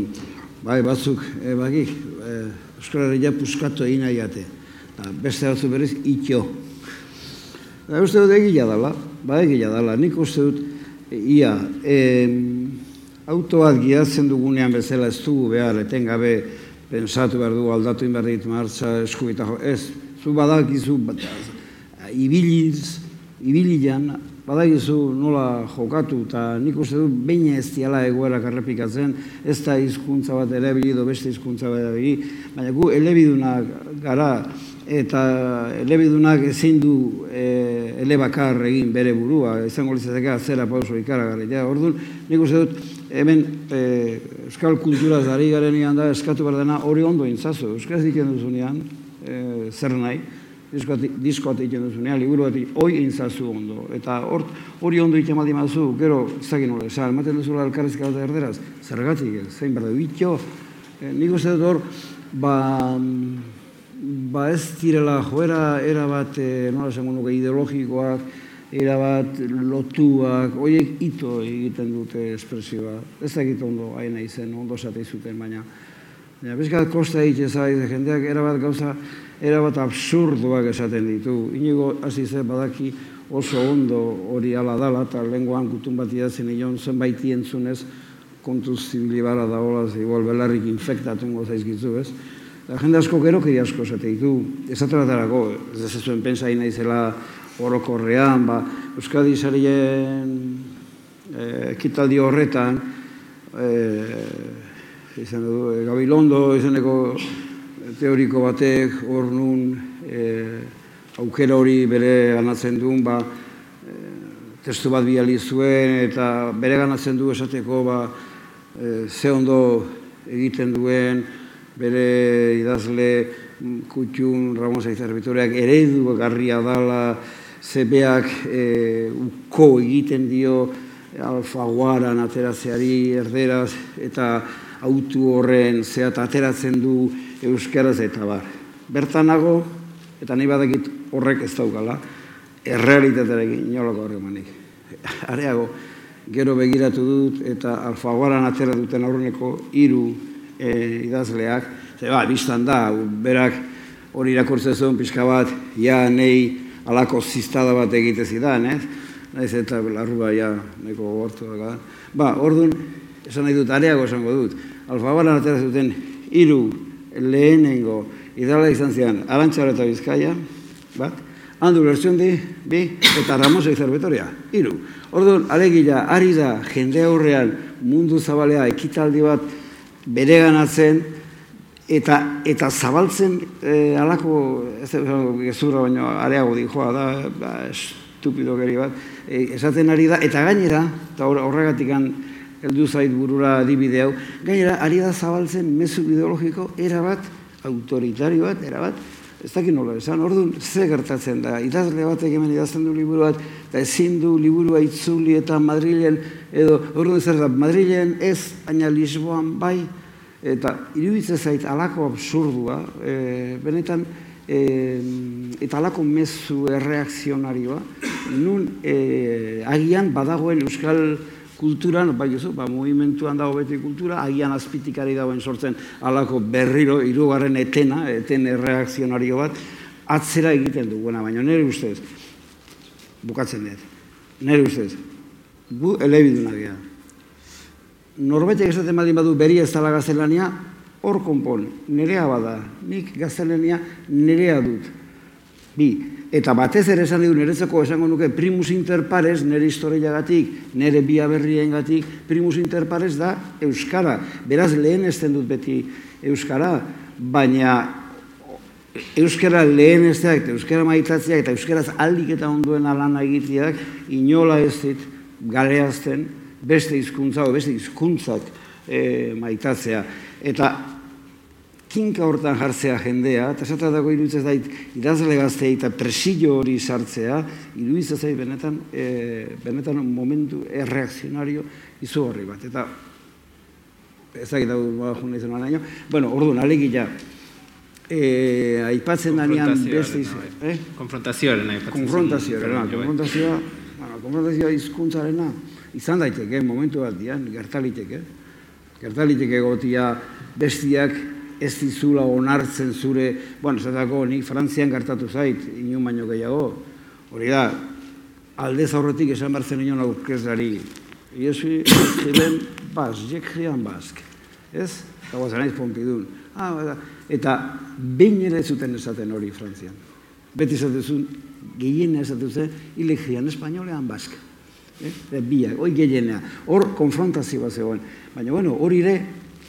bai, batzuk, e, baki, e, Euskarari ja puskatu egin nahi ate. Eta beste batzu berriz, itxo. Eta uste dut egila dela, ba egila dela, nik uste dut, ia, e, auto bat gidatzen dugunean bezala ez dugu behar, etengabe pensatu behar dugu aldatu behar ditu martza eskubita ez, zu badakizu, ibiliz, ibilian, badakizu nola jokatu, eta nik uste dut baina ez diala egoerak errepikatzen, ez da hizkuntza bat erabili edo beste hizkuntza bat erabili, baina gu elebidunak gara, eta elebidunak ezin du e, elebakar egin bere burua, izango litzateke zera pauso ikaragarri. Ja, orduan, nik uste dut, hemen e, euskal kulturaz ari garenean da, eskatu behar dena hori ondo intzazu, euskaz diken duzunean, e, zer nahi, disko bat egiten duzunean, liburu bat hoi intzazu ondo. Eta hor, hori ondo egiten baldin mazu, gero, ez dakit nola, esan, ematen duzula elkarrezka bat erderaz, zergatik, zein berda, bitxo, e, nik uste dut hor, ba, ba ez direla joera era bat, e, nola esango nuke, ideologikoak, era bat lotuak, horiek ito egiten dute espresioa. Ez dakit ondo hain izen, ondo esate zuten, baina Baina, bizkat kosta egite zait, jendeak erabat gauza, erabat absurduak esaten ditu. Inigo hasi ze badaki oso ondo hori ala dala, eta lenguan gutun bat idazen nion zenbait entzunez, kontuz zibilibara da hola, igual belarrik infektatu zaizkizu, ez? Eta jende asko gero kiri asko esate ditu, esate batarako, ez ez zuen pensa naizela orokorrean, ba, Euskadi sarien eh, ekitaldi horretan, eh, izan du, eh, Gabilondo izeneko teoriko batek hor nun eh, aukera hori bere ganatzen duen, ba, eh, testu bat biali zuen eta bere ganatzen du esateko ba, eh, ze ondo egiten duen bere idazle kutxun Ramon Zaizar Bitoreak eredu garria dala zebeak e, uko egiten dio alfaguaran ateratzeari erderaz eta autu horren zeat ateratzen du euskaraz eta bar. Bertanago, eta nahi badakit horrek ez daukala, errealitatearekin inolako horremanik. Areago, gero begiratu dut eta alfaguaran atera duten aurreneko hiru e, idazleak, ze ba, biztan da, berak hori irakurtzen zuen pixka bat, ja nei alako ziztada bat egite zidan, ez? Naiz eta larrua ja neko gortu daga. Ba, orduan, esan nahi dut, areago esango dut, alfabaran atera zuten hiru lehenengo idala izan zian, Arantxara eta Bizkaia, bat, handu lertzion di, bi, eta Ramosa Izarbetoria, hiru. Orduan, alegila, ari da jende aurrean mundu zabalea ekitaldi bat bereganatzen, eta eta zabaltzen e, alako ez gezurra baino areago dijoa da ba, estupido geri bat e, esaten ari da eta gainera eta horregatikan heldu zait burura adibide hau. Gainera ari da zabaltzen mezu ideologiko era bat autoritario bat era bat ez dakit nola esan orduan ze gertatzen da? Idazle batek hemen idazten du liburu bat eta ezin du liburua itzuli eta Madrilen edo orduan zer da Madrilen ez baina Lisboan bai Eta iruditzen zait alako absurdua, e, benetan, e, eta alako mezu erreakzionarioa, nun e, agian badagoen euskal kulturan, bai oso, ba, movimentuan dago beti kultura, agian azpitikari dagoen sortzen alako berriro, irugarren etena, eten erreakzionario bat, atzera egiten duguna, baina nire ustez, bukatzen dut, nire ustez, gu elebidunak gara norbaitek esaten badin badu beri ez dala gaztelania, hor konpon, nerea bada, nik gaztelania nerea dut. Bi, eta batez ere esan du nerezeko esango nuke primus inter pares, nire historiagatik, nire bia gatik, primus inter pares da Euskara. Beraz lehen ezten dut beti Euskara, baina Euskara lehen ez Euskara maitatzeak, eta Euskaraz aldik eta onduen alana egiteak, inola ez dit galeazten, beste hizkuntza o beste hizkuntzak e, maitatzea eta kinka hortan jartzea jendea, eta esatu dago iruditzen zait, idazle gaztei eta presillo hori sartzea, iruditzen zait benetan, e, benetan momentu erreakzionario izugarri bat. Eta ezagit dago ba, izan baina, bueno, orduan, alegia, e, aipatzen danean beste iz... Eh? Konfrontazioaren aipatzen. Konfrontazioaren, konfrontazioa, bueno, konfrontazioa izkuntzarena, izan daiteke, momentu bat dian, gertaliteke. Gertaliteke gotia bestiak ez dizula onartzen zure, bueno, zatako nik Frantzian gertatu zait, inun baino gehiago. Hori da, alde zaurretik esan bartzen inoen aurkezlari. Iesu, ziren, bas, jek jian bask. Ez? Eta guazan aiz pompidun. Ah. Eta behin ere zuten esaten hori Frantzian. Beti zatezun, gehien esatzen zen, hilek jian espainolean bask eh? biak, hoi gehienea, hor konfrontazioa zegoen. Baina, bueno, hori ere,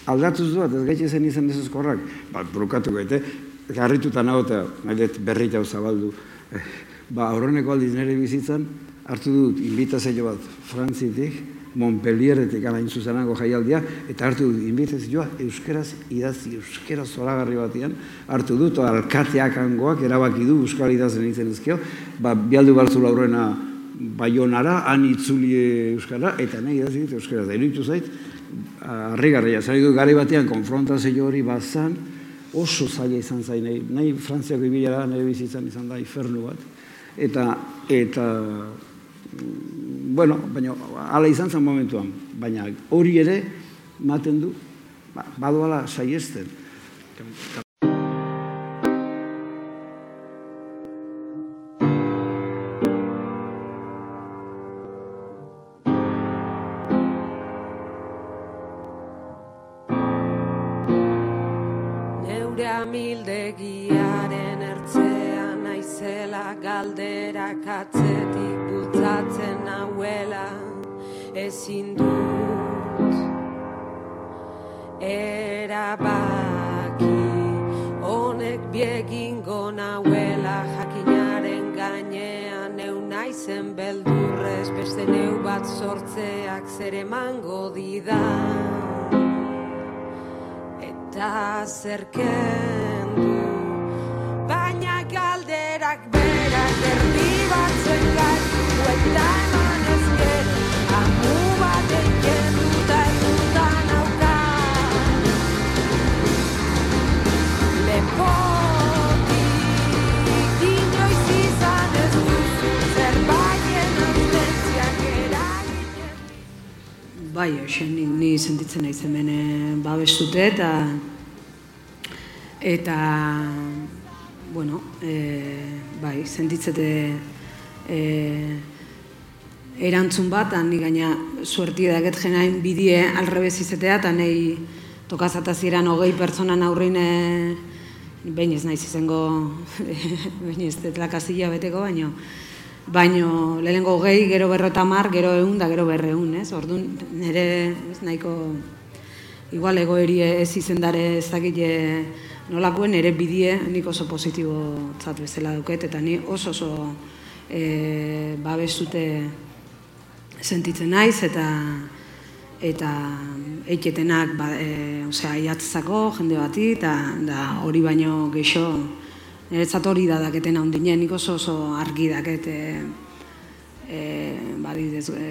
aldatuz duat, ez gaitxe zen izan ez ezkorrak, ba, brukatu gaite, garrituta nago eta mailet berrit hau zabaldu. Eh, ba, aurreneko aldiz nire bizitzan, hartu dut invitazio bat frantzitik, Montpellieretik alain zuzenango jaialdia, eta hartu dut invitazioa euskeraz idazi, euskeraz zoragarri batian, hartu dut, alkateak angoak, erabaki du, euskal idazen izen ezkio, ba, bialdu baltzu laurena baionara, han itzuli euskara, eta nahi da zit, euskara da iruditu zait, harrigarria, zari du gari batean konfrontazio hori bazan, oso zaila izan zain, nahi, nahi frantziako ibilara, nahi bizitzan izan da, infernu bat, eta, eta, bueno, baina, ala izan zen momentuan, baina hori ere, maten du, ba, badoala saiesten. Erabaki. Honek biegingo nauela jakinaren gainean neu naizen beldurrez beste neu bat sortzeak zer emango didan eta zerken du Baina galderak berak erdi batzen gaitu Bai, hoxe, ni, ni sentitzen naiz hemen eh, babestute eta eta bueno, e, bai, sentitzete e, erantzun bat, ni gaina suerti daket jenain bidie alrebez izetea, eta nahi tokazatazieran hogei pertsonan aurrin e, behin ez naiz izango, behin ez detlakazila beteko, baino, baino lehenengo hogei, gero berrota mar, gero egun da gero berreun, ez? Orduan, nire ez nahiko igual egoeri ez izendare ez dakile nolakoen ere bidie nik oso positibo tzat bezala duket, eta ni oso oso e, babestute sentitzen naiz, eta eta eiketenak ba, e, osea, iatzako jende bati, eta da hori baino geixo niretzat hori da daketen handinen, nik oso oso argi daket e, e, badidez, e,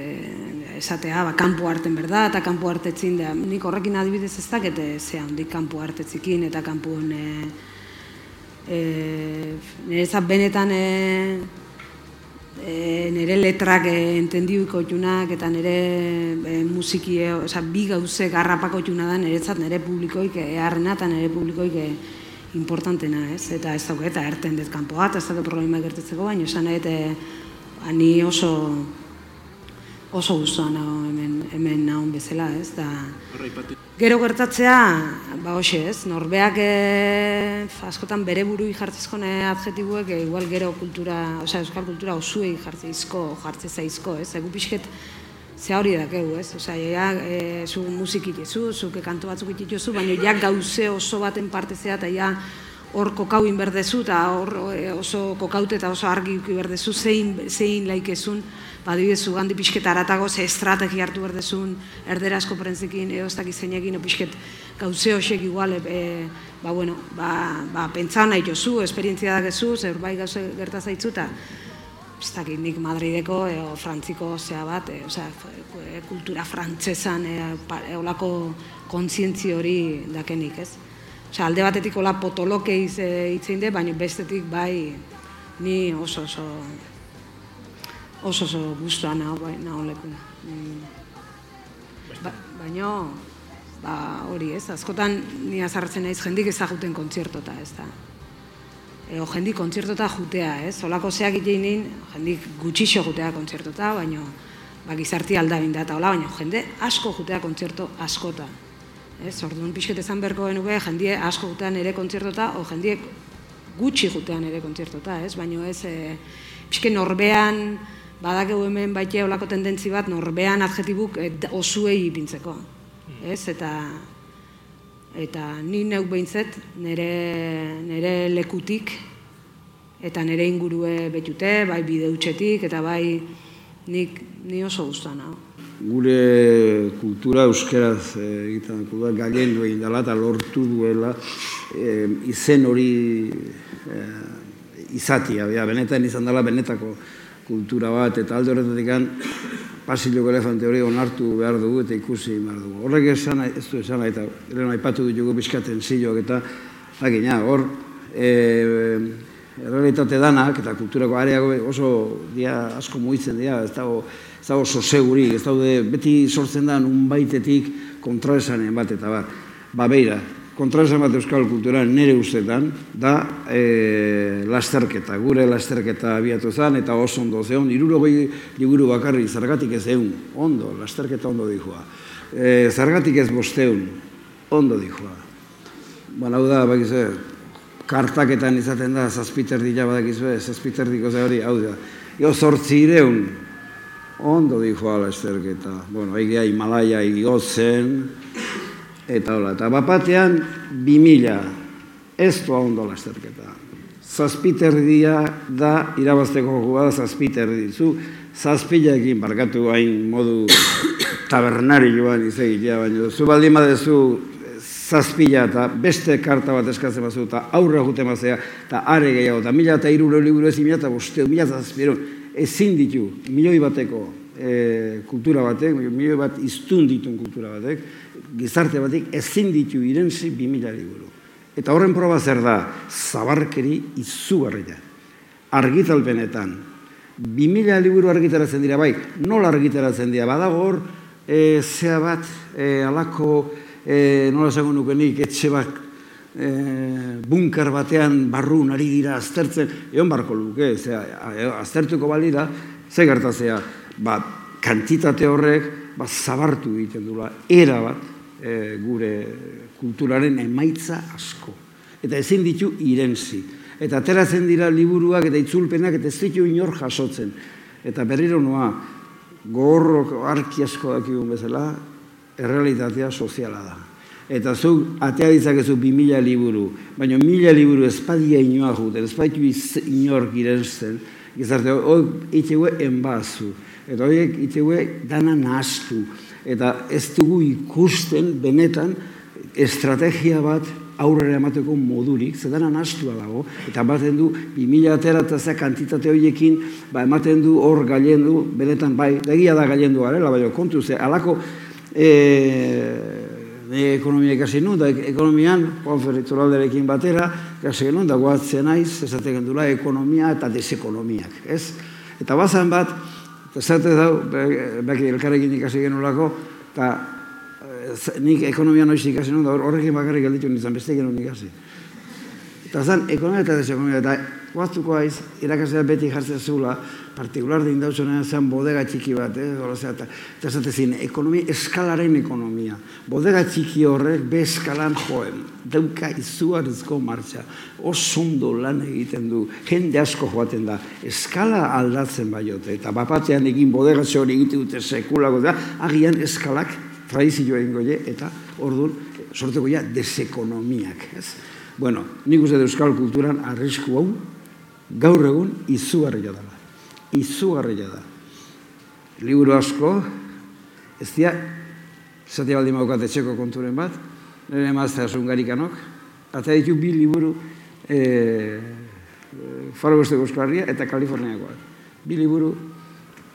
esatea, ba, kanpo harten berda, eta kanpo hartetzin da, nik horrekin adibidez ez dakete ze handik kanpo hartetzikin, eta kanpoen e, e, niretzat benetan e, e, nire letrak e, entendiuko junak eta nire e, musiki, e, oza, bi gauze garrapako juna da niretzat nire publikoik eharrena eta nire publikoik e, importantena, ez? Eta ez dauke, eta erten dut kanpoa, eta ez dauke problema gertetzeko, baina esan nahi, eta ani oso oso guztuan nago hemen, hemen nahon bezala, ez? Da, Gero gertatzea, ba hoxe ez, norbeak e, askotan bere burui jartzezko adjetibuek, e, igual gero kultura, osea, euskal kultura osuei jartzeizko, jartze zaizko, ez? Egu pixket, ze hori dakegu, ez? Osea, ja, e, zu musik itezu, zuke kantu batzuk itezu, baina ja gauze oso baten parte zea, eta ja hor kokau inberdezu, eta hor e, oso kokaute eta oso argi berdezu, zein, zein laikezun, badibidez zugandi pixket aratago, ze estrategia hartu berdezun, erderazko prentzekin, eo ez dakiz zeinekin, o pixket gauze hoxek igual, e, ba, bueno, ba, ba, pentsa nahi jozu, esperientzia dakezu, zer bai gauze gerta zaitzu, eta ez dakit nik Madrideko edo frantziko zea bat, e, osea, kultura frantzesan e, e, olako kontzientzi hori dakenik, ez? Osea, alde batetik hola potoloke iz, e, itzein de, baina bestetik bai ni oso oso oso oso guztua nago, bai, nago leku. Mm. Ba, baina, ba, hori ez, askotan ni azartzen naiz jendik ezaguten kontzertota, ez da. Ego jendik kontzertota jutea, ez? Olako zeak iteinin, jendik gutxixo jutea kontzertota, baina ba, gizarti aldabin da, eta hola, baina jende asko jutea kontzerto askota. Ez, orduan pixket ezan berko genuke, jendie asko jutean ere kontzertota, o jendiek gutxi jutean ere kontzertota, ez? Baina ez, e, pixke norbean, badakegu hemen baite olako tendentzi bat, norbean adjetibuk e, osuei ipintzeko. Ez, eta eta ni neuk behintzet nire, nire lekutik eta nire ingurue betute, bai bideutxetik, eta bai nik ni oso guztua nago. Gure kultura euskeraz eh, egiten da, gailendu egin dela eta lortu duela eh, izen hori eh, izatia, ja, benetan izan dela benetako kultura bat, eta alde horretatik pasiloko elefante hori onartu behar dugu eta ikusi behar dugu. Horrek esan, ez du esan, eta lehen aipatu ditugu pixkaten zilok eta jakina, hor, e, errealitate danak eta kulturako areago oso dia asko mugitzen dira, ez dago, ez dago oso segurik, ez daude beti sortzen da nun baitetik kontraesanen bat eta bat. Ba, beira, kontraesan bat euskal kulturan nire ustetan, da e, lasterketa, gure lasterketa abiatu zen, eta oso ondo zeon, irurogei liburu bakarri, zergatik ez egun, ondo, lasterketa ondo dijoa. E, zergatik ez bosteun, ondo dijoa. Bueno, hau da, bakizue, kartaketan izaten da, zazpiterdila badakizue, zazpiterdiko ze hori, hau da. Jo, zortzireun, ondo dijoa lasterketa. Bueno, egia Himalaya igotzen, eta hola. Eta bapatean, bi mila, ez doa ondo lasterketa. Zazpiterdia da, irabazteko jokoa da zazpiterdi. Zu, zazpilekin barkatu hain modu tabernari joan izegitea, baina zu baldin badezu zazpila eta beste karta bat eskatzen bazu eta aurre jute mazea eta are gehiago eta mila eta iruro liburu ez mila eta bosteo, mila eta zazpiro ezin ditu milioi bateko e, kultura batek, milioi bat iztun ditun kultura batek, gizarte batek ezin ditu bi mila liburu. Eta horren proba zer da, zabarkeri izugarria. Argitalpenetan, bi mila liburu argitaratzen dira bai, nola argitaratzen dira, badago hor, e, zea bat, e, alako, e, nola esango nuke nik, etxe bat, e, bunker batean barrun ari dira aztertzen, egon barko luke, zea, a- aztertuko balira, ze gertazea, ba, kantitate horrek, ba, zabartu egiten dula, era bat, e, gure kulturaren emaitza asko. Eta ezin ditu irenzi. Eta ateratzen dira liburuak eta itzulpenak eta ez ditu inor jasotzen. Eta berriro noa, gogorrok arki asko dakigun bezala, errealitatea soziala da. Eta zu atea ditzakezu bi mila liburu, baina mila liburu espadia inoa juten, espaditu iz- inork irenzen, gizarte, hoi itxegue enbazu, eta horiek itxegue dana nahastu, eta ez dugu ikusten benetan estrategia bat aurrera emateko modurik, zedana nastua dago, eta ematen du, 2000 atera eta ze kantitate horiekin, ba, ematen du hor gailendu, benetan bai, egia da gailendu garela, baina kontu ze, alako e, ne ekonomia ikasi nun, da ekonomian, konferrituralderekin batera, ikasi genuen, da guatzen naiz, esate gendula, ekonomia eta desekonomiak, ez? Eta bazan bat, esate dau, be- beki elkarrekin ikasi genulako, eta eh, nik ekonomia noiz ikasi nun, da hor- horrekin bakarrik gelditu nintzen, beste genuen ikasi. Eta zan, ekonomia eta desekonomia, eta guaztuko aiz, irakaslea beti jartzen zula, partikular din dautzunean zen bodega txiki bat, eh? Hola, zera, eta eta zin, ekonomia, eskalaren ekonomia. Bodega txiki horrek be eskalan joen, dauka izugarrizko martxa, oso ondo lan egiten du, jende asko joaten da, eskala aldatzen baiote, eta bapatean egin bodega hori egite dute sekulako da, agian eskalak tradizioa egingo je, eta orduan sorteko ja desekonomiak, ez? Bueno, nik uste euskal kulturan arrisku hau gaur egun izugarria dela. Izugarria da. Liburu asko, ez dira, zati baldin maukat etxeko konturen bat, nire emaztea zungarikanok, eta ditu bi liburu e, Faro Besteko Euskarria eta Kaliforniakoak. Bi liburu,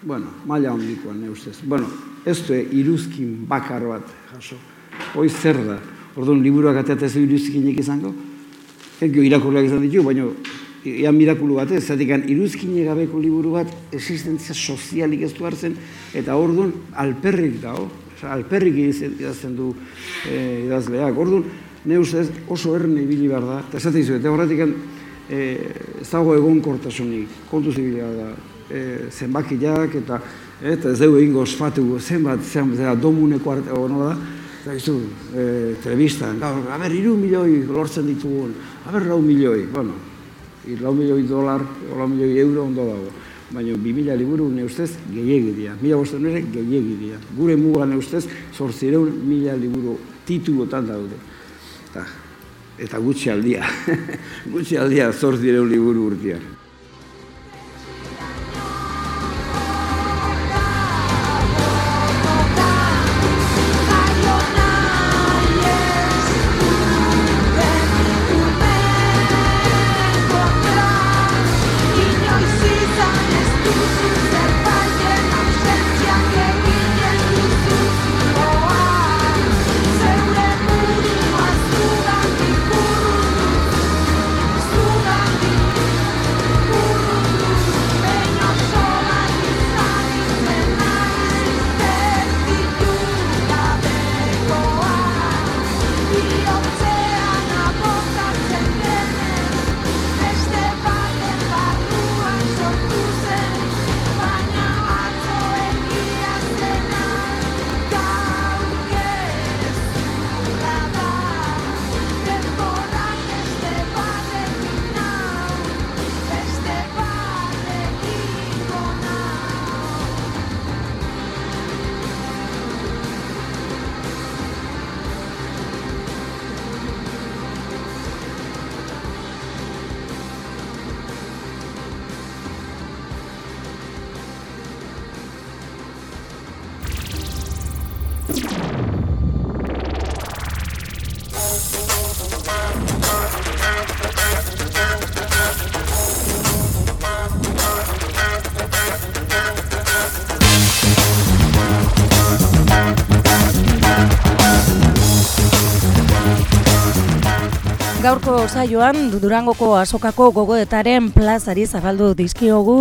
bueno, maila hondikoan, ne ustez. Bueno, ez du iruzkin bakar bat jaso. Hoi zer da? Orduan, liburuak ateatez du iruzkinek izango? Ekio irakurleak izan ditu, baina ia mirakulu bat ez, zatik iruzkine gabeko liburu bat existentzia sozialik ez du hartzen, eta orduan alperrik dago, alperrik idazten du e, idazleak. Orduan, ne ustez oso erne ibili behar da, eta esaten dizu, eta horretik e, ez dago egonkortasunik, kontu zibila da, e, zenbakiak eta eta ez dugu egingo ospatu zenbat, zenbat, zera, domuneko arte, da, eta gizu, e, telebistan, gaur, a ber, iru milioi lortzen ditugun, a ber, lau milioi, bueno, lau milioi dolar, lau milioi euro ondo dago. Baina, bi mila liburu ne ustez gehiegi dira. Mila bosten ere gehiegi dira. Gure muga ne ustez zortzireun mila liburu titulotan daude. Eta, eta gutxi aldia. gutxi aldia zortzireun liburu urtean. Gaurko saioan Durangoko azokako gogoetaren plazari zabaldu dizkiogu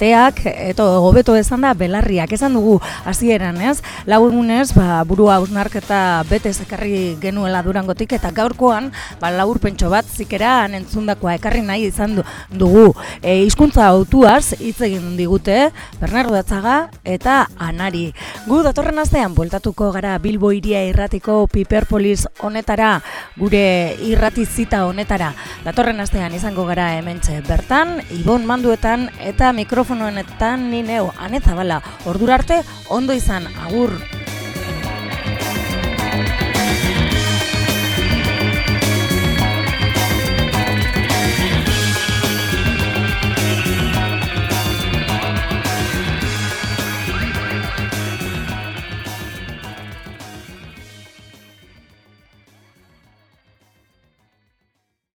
ateak eta hobeto esan da belarriak esan dugu hasieran, ez? Lau egunez, ba, burua hausnarketa bete ekarri genuela Durangotik eta gaurkoan ba, laur pentso bat zikera entzundakoa ekarri nahi izan du, dugu. E, hizkuntza autuaz hitz egin digute Bernardo Datzaga eta Anari. Gu datorren astean bueltatuko gara Bilbo iria irratiko Piperpolis honetara gure irrati zita honetara. Datorren astean izango gara hementxe bertan, Ibon Manduetan eta mikrofonoenetan ni neu Anezabala. Ordura arte ondo izan agur.